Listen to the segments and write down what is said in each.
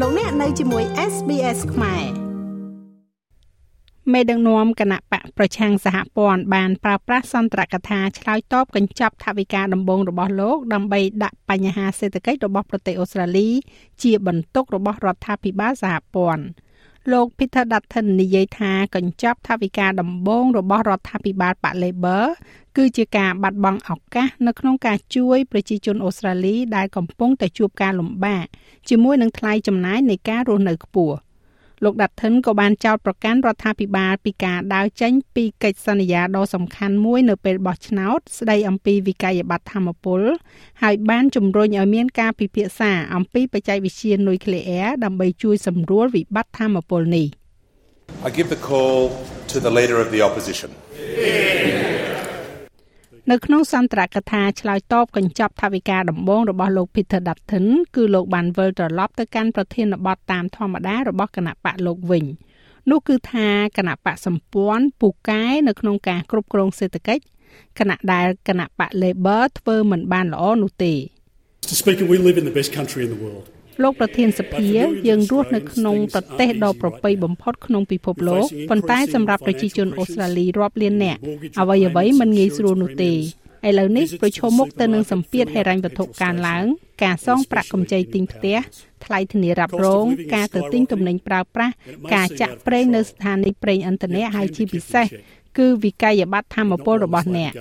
លោកអ្នកនៅជាមួយ SBS ខ្មែរមេដឹកនាំគណៈបកប្រឆាំងសហព័ន្ធបានប្រើប្រាស់សន្ទរកថាឆ្លើយតបកញ្ចប់ថវិកាដំបងរបស់លោកដើម្បីដាក់បញ្ហាសេដ្ឋកិច្ចរបស់ប្រទេសអូស្ត្រាលី ជាបន្ទុករបស់រដ្ឋាភិបាលសហព័ន្ធ លោក Peter Dutton និយាយថាកញ្ចប់ថវិកាដំបងរបស់រដ្ឋាភិបាលបក Labor គឺជាការបាត់បង់ឱកាសនៅក្នុងការជួយប្រជាជនអូស្ត្រាលីដែលកំពុងតែជួបការលំបាកជាមួយនឹងថ្លៃចំណាយនៃការរស់នៅខ្ពស់ លោកដាត់ថិនក៏បានចោទប្រកាន់រដ្ឋាភិបាលពីការដើរចេញពីកិច្ចសន្យាដ៏សំខាន់មួយនៅពេលបោះឆ្នោតស្ដីអំពីវិក័យប័ត្រធម្មពលហើយបានជំរុញឲ្យមានការពិភាក្សាអំពីបច្ចេកវិទ្យានុយក្លេអ៊ែរដើម្បីជួយសម្រួលវិបត្តិធម្មពលនេះ I give the call to the leader of the opposition. នៅក្នុងសន្ទរកថាឆ្លើយតបកញ្ចប់ថវិកាដំបងរបស់លោក Peter Dutton គឺលោកបានវិលត្រឡប់ទៅកាន់ប្រធានបទតាមធម្មតារបស់គណៈបកលោកវិញនោះគឺថាគណៈបកសម្ព័ន្ធពូកែនៅក្នុងការគ្រប់គ្រងសេដ្ឋកិច្ចគណៈដែលគណៈបក Labor ធ្វើមិនបានល្អនោះទេ Mr. Speaker, we live in the best country in the world. លោកប្រធានសភាយើងរស់នៅក្នុងប្រទេសដ៏ប្រពៃបំផុតក្នុងពិភពលោកប៉ុន្តែសម្រាប់ប្រជាជនអូស្ត្រាលីរាប់លាននាក់អ្វីអ្វីមិនងាយស្រួលនោះទេឥឡូវនេះប្រឈមមុខទៅនឹងសម្ពាធហិរញ្ញវត្ថុកើនឡើង ការសងប្រាក់កម្ចីទិញផ្ទះថ្លៃធានារ៉ាប់រង ការទៅទិញទំនិញប្រើប្រាស់ការចាក់ប្រេងនៅស្ថានីយ៍ប្រេងឥន្ធនៈហើយជាពិសេសគឺវិក័យប័ត្រធម្មពលរបស់អ្នក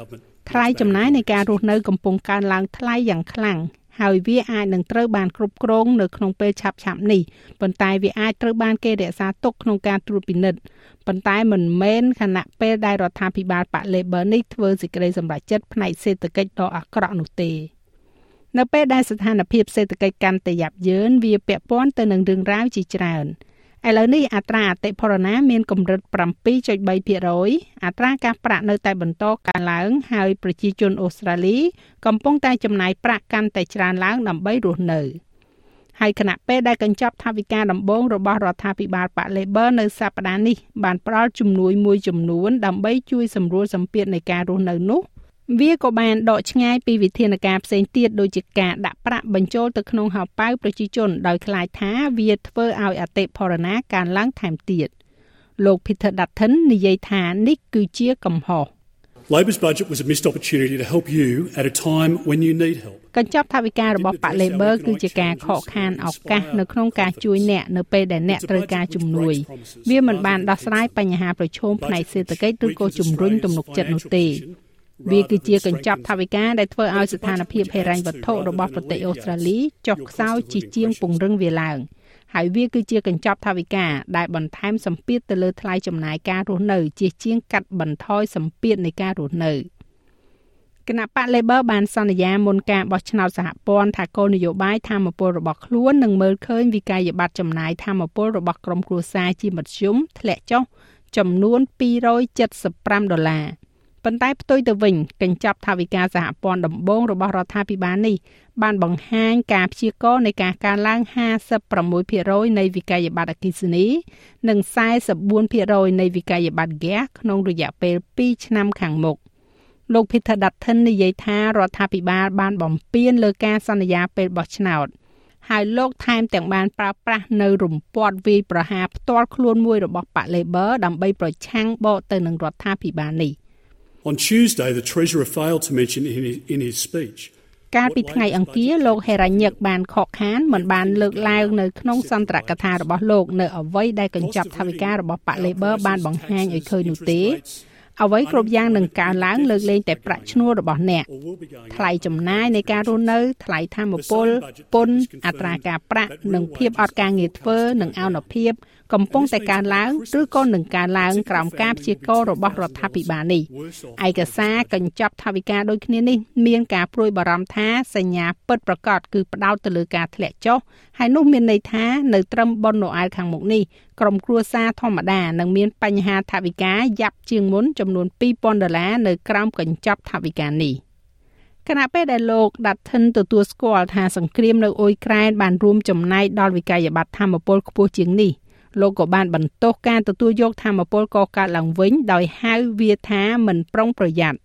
ថ្លៃចំណាយនៃការរស់នៅកំពុងកើនឡើងថ្លៃយ៉ាងខ្លាំង ហើយវាអាចនឹងត្រូវបានគ្រប់គ្រងនៅក្នុងពេលឆាប់ឆាប់នេះប៉ុន្តែវាអាចត្រូវបានគេរក្សាទុកក្នុងការត្រួតពិនិត្យប៉ុន្តែមិនមែនខណៈពេលដែលរដ្ឋាភិបាលបក Labor នេះធ្វើសេចក្តីសម្រេចចិត្តផ្នែកសេដ្ឋកិច្ចដ៏អាក្រក់នោះទេនៅពេលដែលស្ថានភាពសេដ្ឋកិច្ចកាន់តែយ៉ាប់យ៉ឺនវាពាក់ព័ន្ធទៅនឹងរឿងរ៉ាវជាច្រើន។ ឥឡូវនេះអត្រាអតិផរណាមានកម្រិត7.3%អត្រាការប្រាក់នៅតែបន្តកើនឡើងហើយប្រជាជនអូស្ត្រាលី កំពុងតែចំណាយប្រាក់កាន់តែច្រើនឡើងដើម្បីរស់នៅហើយគណៈពេលដែលកញ្ចប់ថវិកាដំបូងរបស់រដ្ឋាភិបាលប៉ា Labor នៅសប្តាហ៍នេះបានផ្ដល់ជំនួយមួយចំនួនដើម្បីជួយសម្រួលសម្ពាធនៃការរស់នៅនោះ វាក៏បានដកឆ្ងាយពីវិធានការផ្សេងទៀតដូចជាការដាក់ប្រាក់បញ្ចូលទៅក្នុងហោប៉ៅប្រជាជនដោយខ្លាចថាវាធ្វើឲ្យអតិផរណាកើនឡើងថែមទៀតលោក Peter Dutton និយាយថានេះគឺជាកំហុស Labor's budget was a missed opportunity to help you at a time when you need help. កញ្ចប់ថវិការបស់ប៉ា Labor គឺជាការខកខានឱកាសនៅក្នុងការជួយអ្នកនៅពេលដែលអ្នកត្រូវការជំនួយ វាមិនបានដោះស្រាយបញ្ហាប្រឈមផ្នែកសេដ្ឋកិច្ចឬក៏ជំរុញទំនុកចិត្តនោះទេ វាគឺជាកញ្ចប់ថវិកាដែលធ្វើឲ្យស្ថានភាពហិរញ្ញវត្ថុរបស់ប្រទេសអូស្ត្រាលីចុះខ្សោយជាជាងពង្រឹងវាឡើងហើយវាគឺជាកញ្ចប់ថវិកាដែលបន្ថែមសម្ពាធទៅលើថ្លៃចំណាយការរស់នៅ ជាជាងកាត់បន្ថយសម្ពាធនៃការរស់នៅគណៈបក Labor បានសន្យាមុនការបោះឆ្នោតសហព័ន្ធថាគោលនយោបាយធម្មពលរបស់ខ្លួននឹងមើលឃើញវិក័យប័ត្រចំណាយធម្មពលរបស់ក្រុមគ្រួសារជាមធ្យមធ្លាក់ចុះចំនួន275ដុល្លារ ប៉ុន្តែផ្ទុយទៅវិញកញ្ចប់ថវិកាសហព័ន្ធដំបងរបស់រដ្ឋាភិបាលនេះបានបង្ហាញការព្យាករណ៍នៃការកើនឡើង56%នៃវិក័យប័ត្រអគិសនីនិង44%នៃវិក័យប័ត្រហ្គាសក្នុងរយៈពេល2ឆ្នាំខាងមុខលោក Peter Dutton និយាយថារដ្ឋាភិបាលបានបំពេញលើការសន្យាពេលបោះឆ្នោតហើយលោកថែមទាំងបានប្រើប្រាស់នៅរំពាត់វាយប្រហារផ្ទាល់ខ្លួនមួយរបស់ប៉ា Labor ដើម្បីប្រឆាំងបកទៅនឹងរដ្ឋាភិបាលនេះ On Tuesday, the Treasurer failed to mention in his, in his speech កាលពីថ្ងៃអង្គារលោកហេរ៉ាញឹកបានខកខានមិនបានលើកឡើងនៅក្នុងសន្ទរកថារបស់លោកនៅអ្វីដែលកញ្ចប់ថវិការបស់ប៉ា Labor បានបង្ហាញឲ្យឃើញនោះទេ អ្វីគ្រប់យ៉ាងនឹងកើនឡើងលើកលែងតែប្រាក់ឈ្នួលរបស់អ្នកថ្លៃចំណាយនៃការរស់នៅ ថ្លៃធម្មពលពន្ធអត្រាការប្រាក់និងភាពអត់ការងារធ្វើនិងអនុភាពកំពុងតែកើនឡើងឬក៏នឹងកើនឡើងក្រោមការព្យាករណ៍របស់រដ្ឋាភិបាលនេះឯកសារកញ្ចប់ថវិកាដូចគ្នានេះ មានការព្រួយបារម្ភថាសញ្ញាពិតប្រាកដគឺផ្ដោតទៅលើការធ្លាក់ចុះហើយនោះមានន័យថានៅត្រឹមប៉ុនណូអែលខាងមុខនេះក្រុមគ្រួសារធម្មតានឹងមានបញ្ហាថវិកាយ៉ាប់ជាងមុនចំនួន2000ដុល្លារនៅក្រោមកញ្ចប់ថវិកានេះគណៈពេលដែលលោកដាត់ថិនទទួលស្គាល់ថាសង្គ្រាមនៅអ៊ុយក្រែនបានរួមចំណែកដល់វិក័យប័ត្រធម្មពលខ្ពស់ជាងនេះលោកក៏បានបន្ទោសការទទួលយកធម្មពលកកើតឡើងវិញដោយហៅវាថាមិនប្រុងប្រយ័ត្ន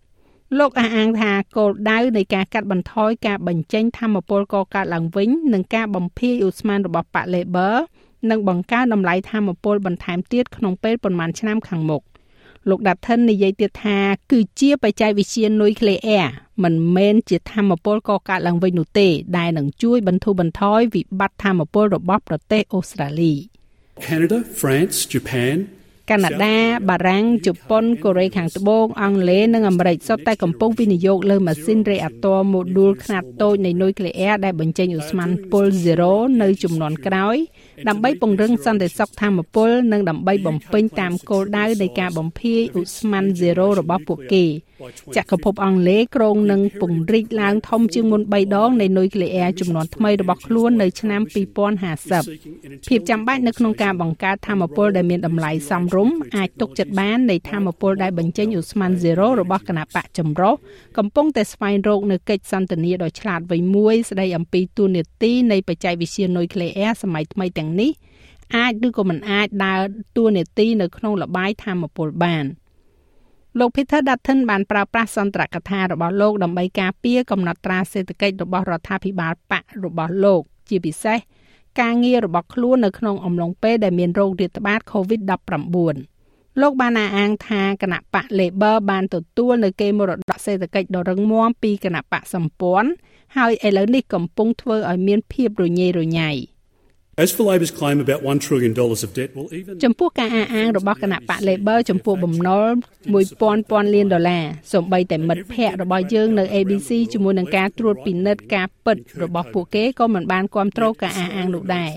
លោកអះអាងថាគោលដៅនៃការកាត់បន្ថយការបញ្ចេញធម្មពលកកើតឡើងវិញនិងការបំភាយឧស្ម័នរបស់បក Labor និងបង្កើនតម្លៃធម្មពលបន្ថែមទៀតក្នុងពេលប្រមាណឆ្នាំខាងមុខលោក Dutton និយាយទៀតថាគឺជាបច្ចេកវិទ្យានុយក្លេអ៊ែរមិនមែនជាធម្មពលកកើតឡើងវិញនោះទេ ដែលនឹងជួយបន្ធូរបន្ថយវិបត្តិធម្មពលរបស់ប្រទេសអូស្ត្រាលី Canada, France, Japan, កាណាដាបារាំងជប៉ុនកូរ៉េខាងត្បូងអង់គ្លេសនិងអាមេរិកសុទ្ធតែកំពុងវិនិយោគលើម៉ាស៊ីនរេអាទ័រម៉ូឌូលខ្នាតតូចនៃនុយក្លេអ៊ែរដែលបញ្ចេញឧស្ម័នពុល0នៅចំនួនក្រោយដើម្បីពង្រឹងសន្តិសុខធម្មពលនិងដើម្បីបំពេញតាមគោលដៅនៃការបំភាយឧស្ម័ន0របស់ពួកគេ ចក្រភពអង់គ្លេសក្រុងនឹងពង្រីកឡើងធំជាងមុន3ដងនៃនុយក្លេអ៊ែរចំនួនថ្មីរបស់ខ្លួននៅឆ្នាំ2050ភាពចាំបាច់នៅក្នុងការបង្កើតធម្មពលដែលមានតម្លៃសមរម្យអាចទុកចិត្តបាននៃធម្មពលដែលបញ្ចេញឧស្ម័ន0របស់គណៈបកចម្រុះកំពុងតែស្វែងរកនៅកិច្ចសន្ទនាដ៏ឆ្លាតវៃមួយស្ដីអំពីទូនាទីនៃបច្ចេកវិទ្យានុយក្លេអ៊ែរសម័យថ្មីទាំងនេះអាចឬក៏មិនអាចដើរតួនាទីនៅក្នុងលបាយធម្មពលបាន លោក Peter Dutton បានប្រើប្រាស់សន្ទរកថារបស់លោកដើម្បីការពារកំណត់ត្រាសេដ្ឋកិច្ចរបស់រដ្ឋាភិបាលបករបស់លោក ជាពិសេសការងាររបស់ខ្លួននៅក្នុងអំឡុងពេលដែលមានโรគរាតត្បាត COVID-19 លោកបានអះអាងថាគណៈបក Labor បានទទួលនៅគេមរតកសេដ្ឋកិច្ចដ៏រឹងមាំពីគណៈបកសម្ព័ន្ធហើយឥឡូវនេះកំពុងធ្វើឲ្យមានភាពរញ៉េរញ៉ៃ។ As for Labor's claim about 1 trillion dollars of debt, well even ចំពោះការអះអាងរបស់គណៈបក Labor ចំពោះបំណុល1000ពាន់លានដុល្លារសូម្បីតែមិត្តភ័ក្តិរបស់យើងនៅ ABC ជាមួយនឹងការត្រួតពិនិត្យការពិតរបស់ពួកគេក៏មិនបានគ្រប់គ្រងការអះអាងនោះដែរ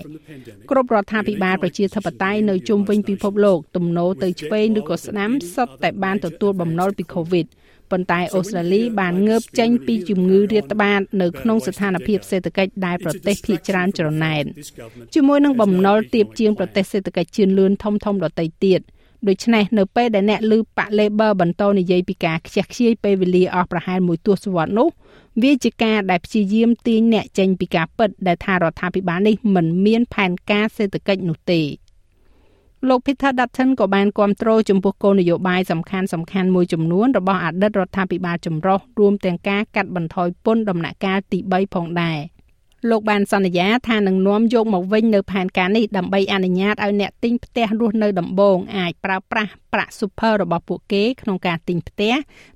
គ្រប់រដ្ឋាភិបាលប្រជាធិបតេយ្យនៅជុំវិញពិភពលោកទំនោរទៅឆ្វេងឬក៏ស្ដាំសុទ្ធតែបានទទួលបំណុលពី COVID ប៉ុន្តែអូស្ត្រាលីបានងើបចេញពីជំងឺរាតត្បាតនៅក្នុងស្ថានភាពសេដ្ឋកិច្ចដែលប្រទេសភាគច្រើនច្រណែនជាមួយនឹងបំណុលទាបជាងប្រទេសសេដ្ឋកិច្ចជឿនលឿនធំធំដទៃទៀតដូច្នេះនៅពេលដែលអ្នកឮប៉ាក់ Labor បន្តនិយាយពីការខ្ជះខ្ជាយពេលវេលាអស់ប្រហែលមួយទសវត្សរ៍នោះវាជាការដែលព្យាយាមទាញអ្នកចេញពីការពិតដែលថារដ្ឋាភិបាលនេះមិនមានផែនការសេដ្ឋកិច្ចនោះទេ លោក Peter Dutton ក៏បានគ្រប់គ្រងចំពោះគោលនយោបាយសំខាន់សំខាន់មួយចំនួនរបស់អតីតរដ្ឋាភិបាលចម្រុះរួមទាំងការកាត់បន្ថយពន្ធដំណាក់កាលទី3ផងដែរលោកបានសន្យាថានឹងនាំយកមកវិញនៅផែនការនេះដើម្បីអនុញ្ញាតឲ្យអ្នកទិញផ្ទះរស់នៅដំបងអាចប្រើប្រាស់ប្រាក់ super របស់ពួកគេក្នុងការទិញផ្ទះ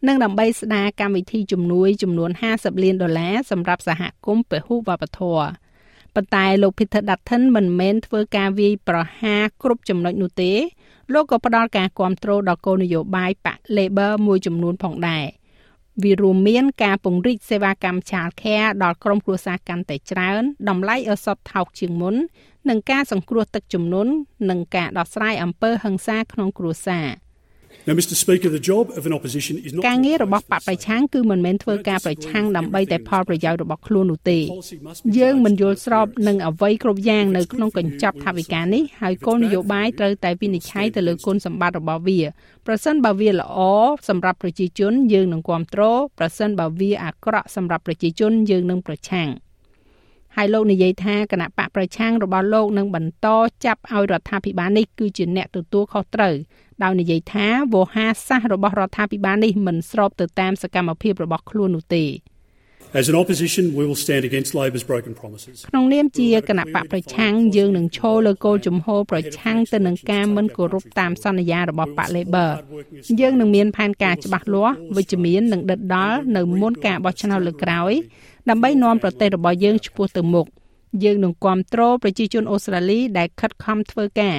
និងដើម្បីស្ដារកម្មវិធីជំនួយចំនួន50លានដុល្លារសម្រាប់សហគមន៍ពហុវប្បធម៌ ប៉ុន្តែលោក Peter Dutton មិនមែនធ្វើការវាយប្រហារគ្រប់ចំណុចនោះទេលោកក៏ផ្ដល់ការគ្រប់គ្រងដល់គោលនយោបាយបក Labor មួយចំនួនផងដែរវារួមមានការពង្រីកសេវាកម្ម Child Care ដល់ក្រុមគ្រួសារកាន់តែច្រើនតម្លៃឱសថថោកជាងមុននិងការសង្គ្រោះទឹកជំនន់និងការដោះស្រាយអំពើហិង្សាក្នុងគ្រួសារ Now Mr Speaker the job of an opposition is not ការងាររបស់បកប្រឆាំងគឺមិនមែនធ្វើការប្រឆាំងដើម្បីតែផលប្រយោជន៍របស់ខ្លួននោះទេយើងមិនយល់ស្របនឹងអ្វីគ្រប់យ៉ាងនៅក្នុងកញ្ចប់ថវិកានេះហើយគោលនយោបាយត្រូវតែវិនិច្ឆ័យទៅលើគុណសម្បត្តិរបស់វាប្រសិនបើវាល្អសម្រាប់ប្រជាជនយើងនឹងគ្រប់គ្រងប្រសិនបើវាអាក្រក់សម្រាប់ប្រជាជនយើងនឹងប្រឆាំងហើយលោកនិយាយថាគណៈបកប្រឆាំងរបស់លោកនឹងបន្តចាប់ឲ្យរដ្ឋាភិបាលនេះគឺជាអ្នកទទួលខុសត្រូវ ដោយនិយាយថាវោហារសាស្ត្ររបស់រដ្ឋាភិបាលនេះមិនស្របទៅតាមសកម្មភាពរបស់ខ្លួននោះទេ As an opposition we will stand against Labor's broken promises ក្នុងនាមជាគណៈបកប្រឆាំងយើងនឹងឈរលើគោលជំហរប្រឆាំងទៅនឹងការមិនគោរពតាមសន្យារបស់បក Labor យើងនឹងមានផែនការច្បាស់លាស់វិជ្ជមាននិងដិតដល់នៅមុនការបោះឆ្នោតលើកក្រោយដើម្បីនាំប្រទេសរបស់យើងឆ្ពោះទៅមុខយើងនឹងគ្រប់គ្រងប្រជាជនអូស្ត្រាលីដែលខិតខំធ្វើការ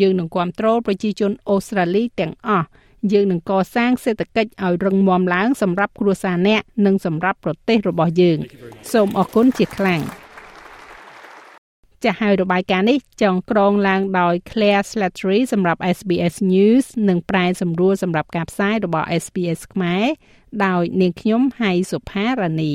យើងនឹងគ្រប់គ្រងប្រជាជនអូស្ត្រាលីទាំងអស់យើងនឹងកសាងសេដ្ឋកិច្ចឲ្យរឹងមាំឡើងសម្រាប់គ្រួសារអ្នកនិងសម្រាប់ប្រទេសរបស់យើង សូមអរគុណជាខ្លាំងចាស់ហើយរបាយការណ៍នេះចងក្រងឡើងដោយ Claire Slattery សម្រាប់ SBS News និងប្រែសម្រួលសម្រាប់ការផ្សាយរបស់ SBS ខ្មែរដោយនាងខ្ញុំហៃសុផារ៉ានី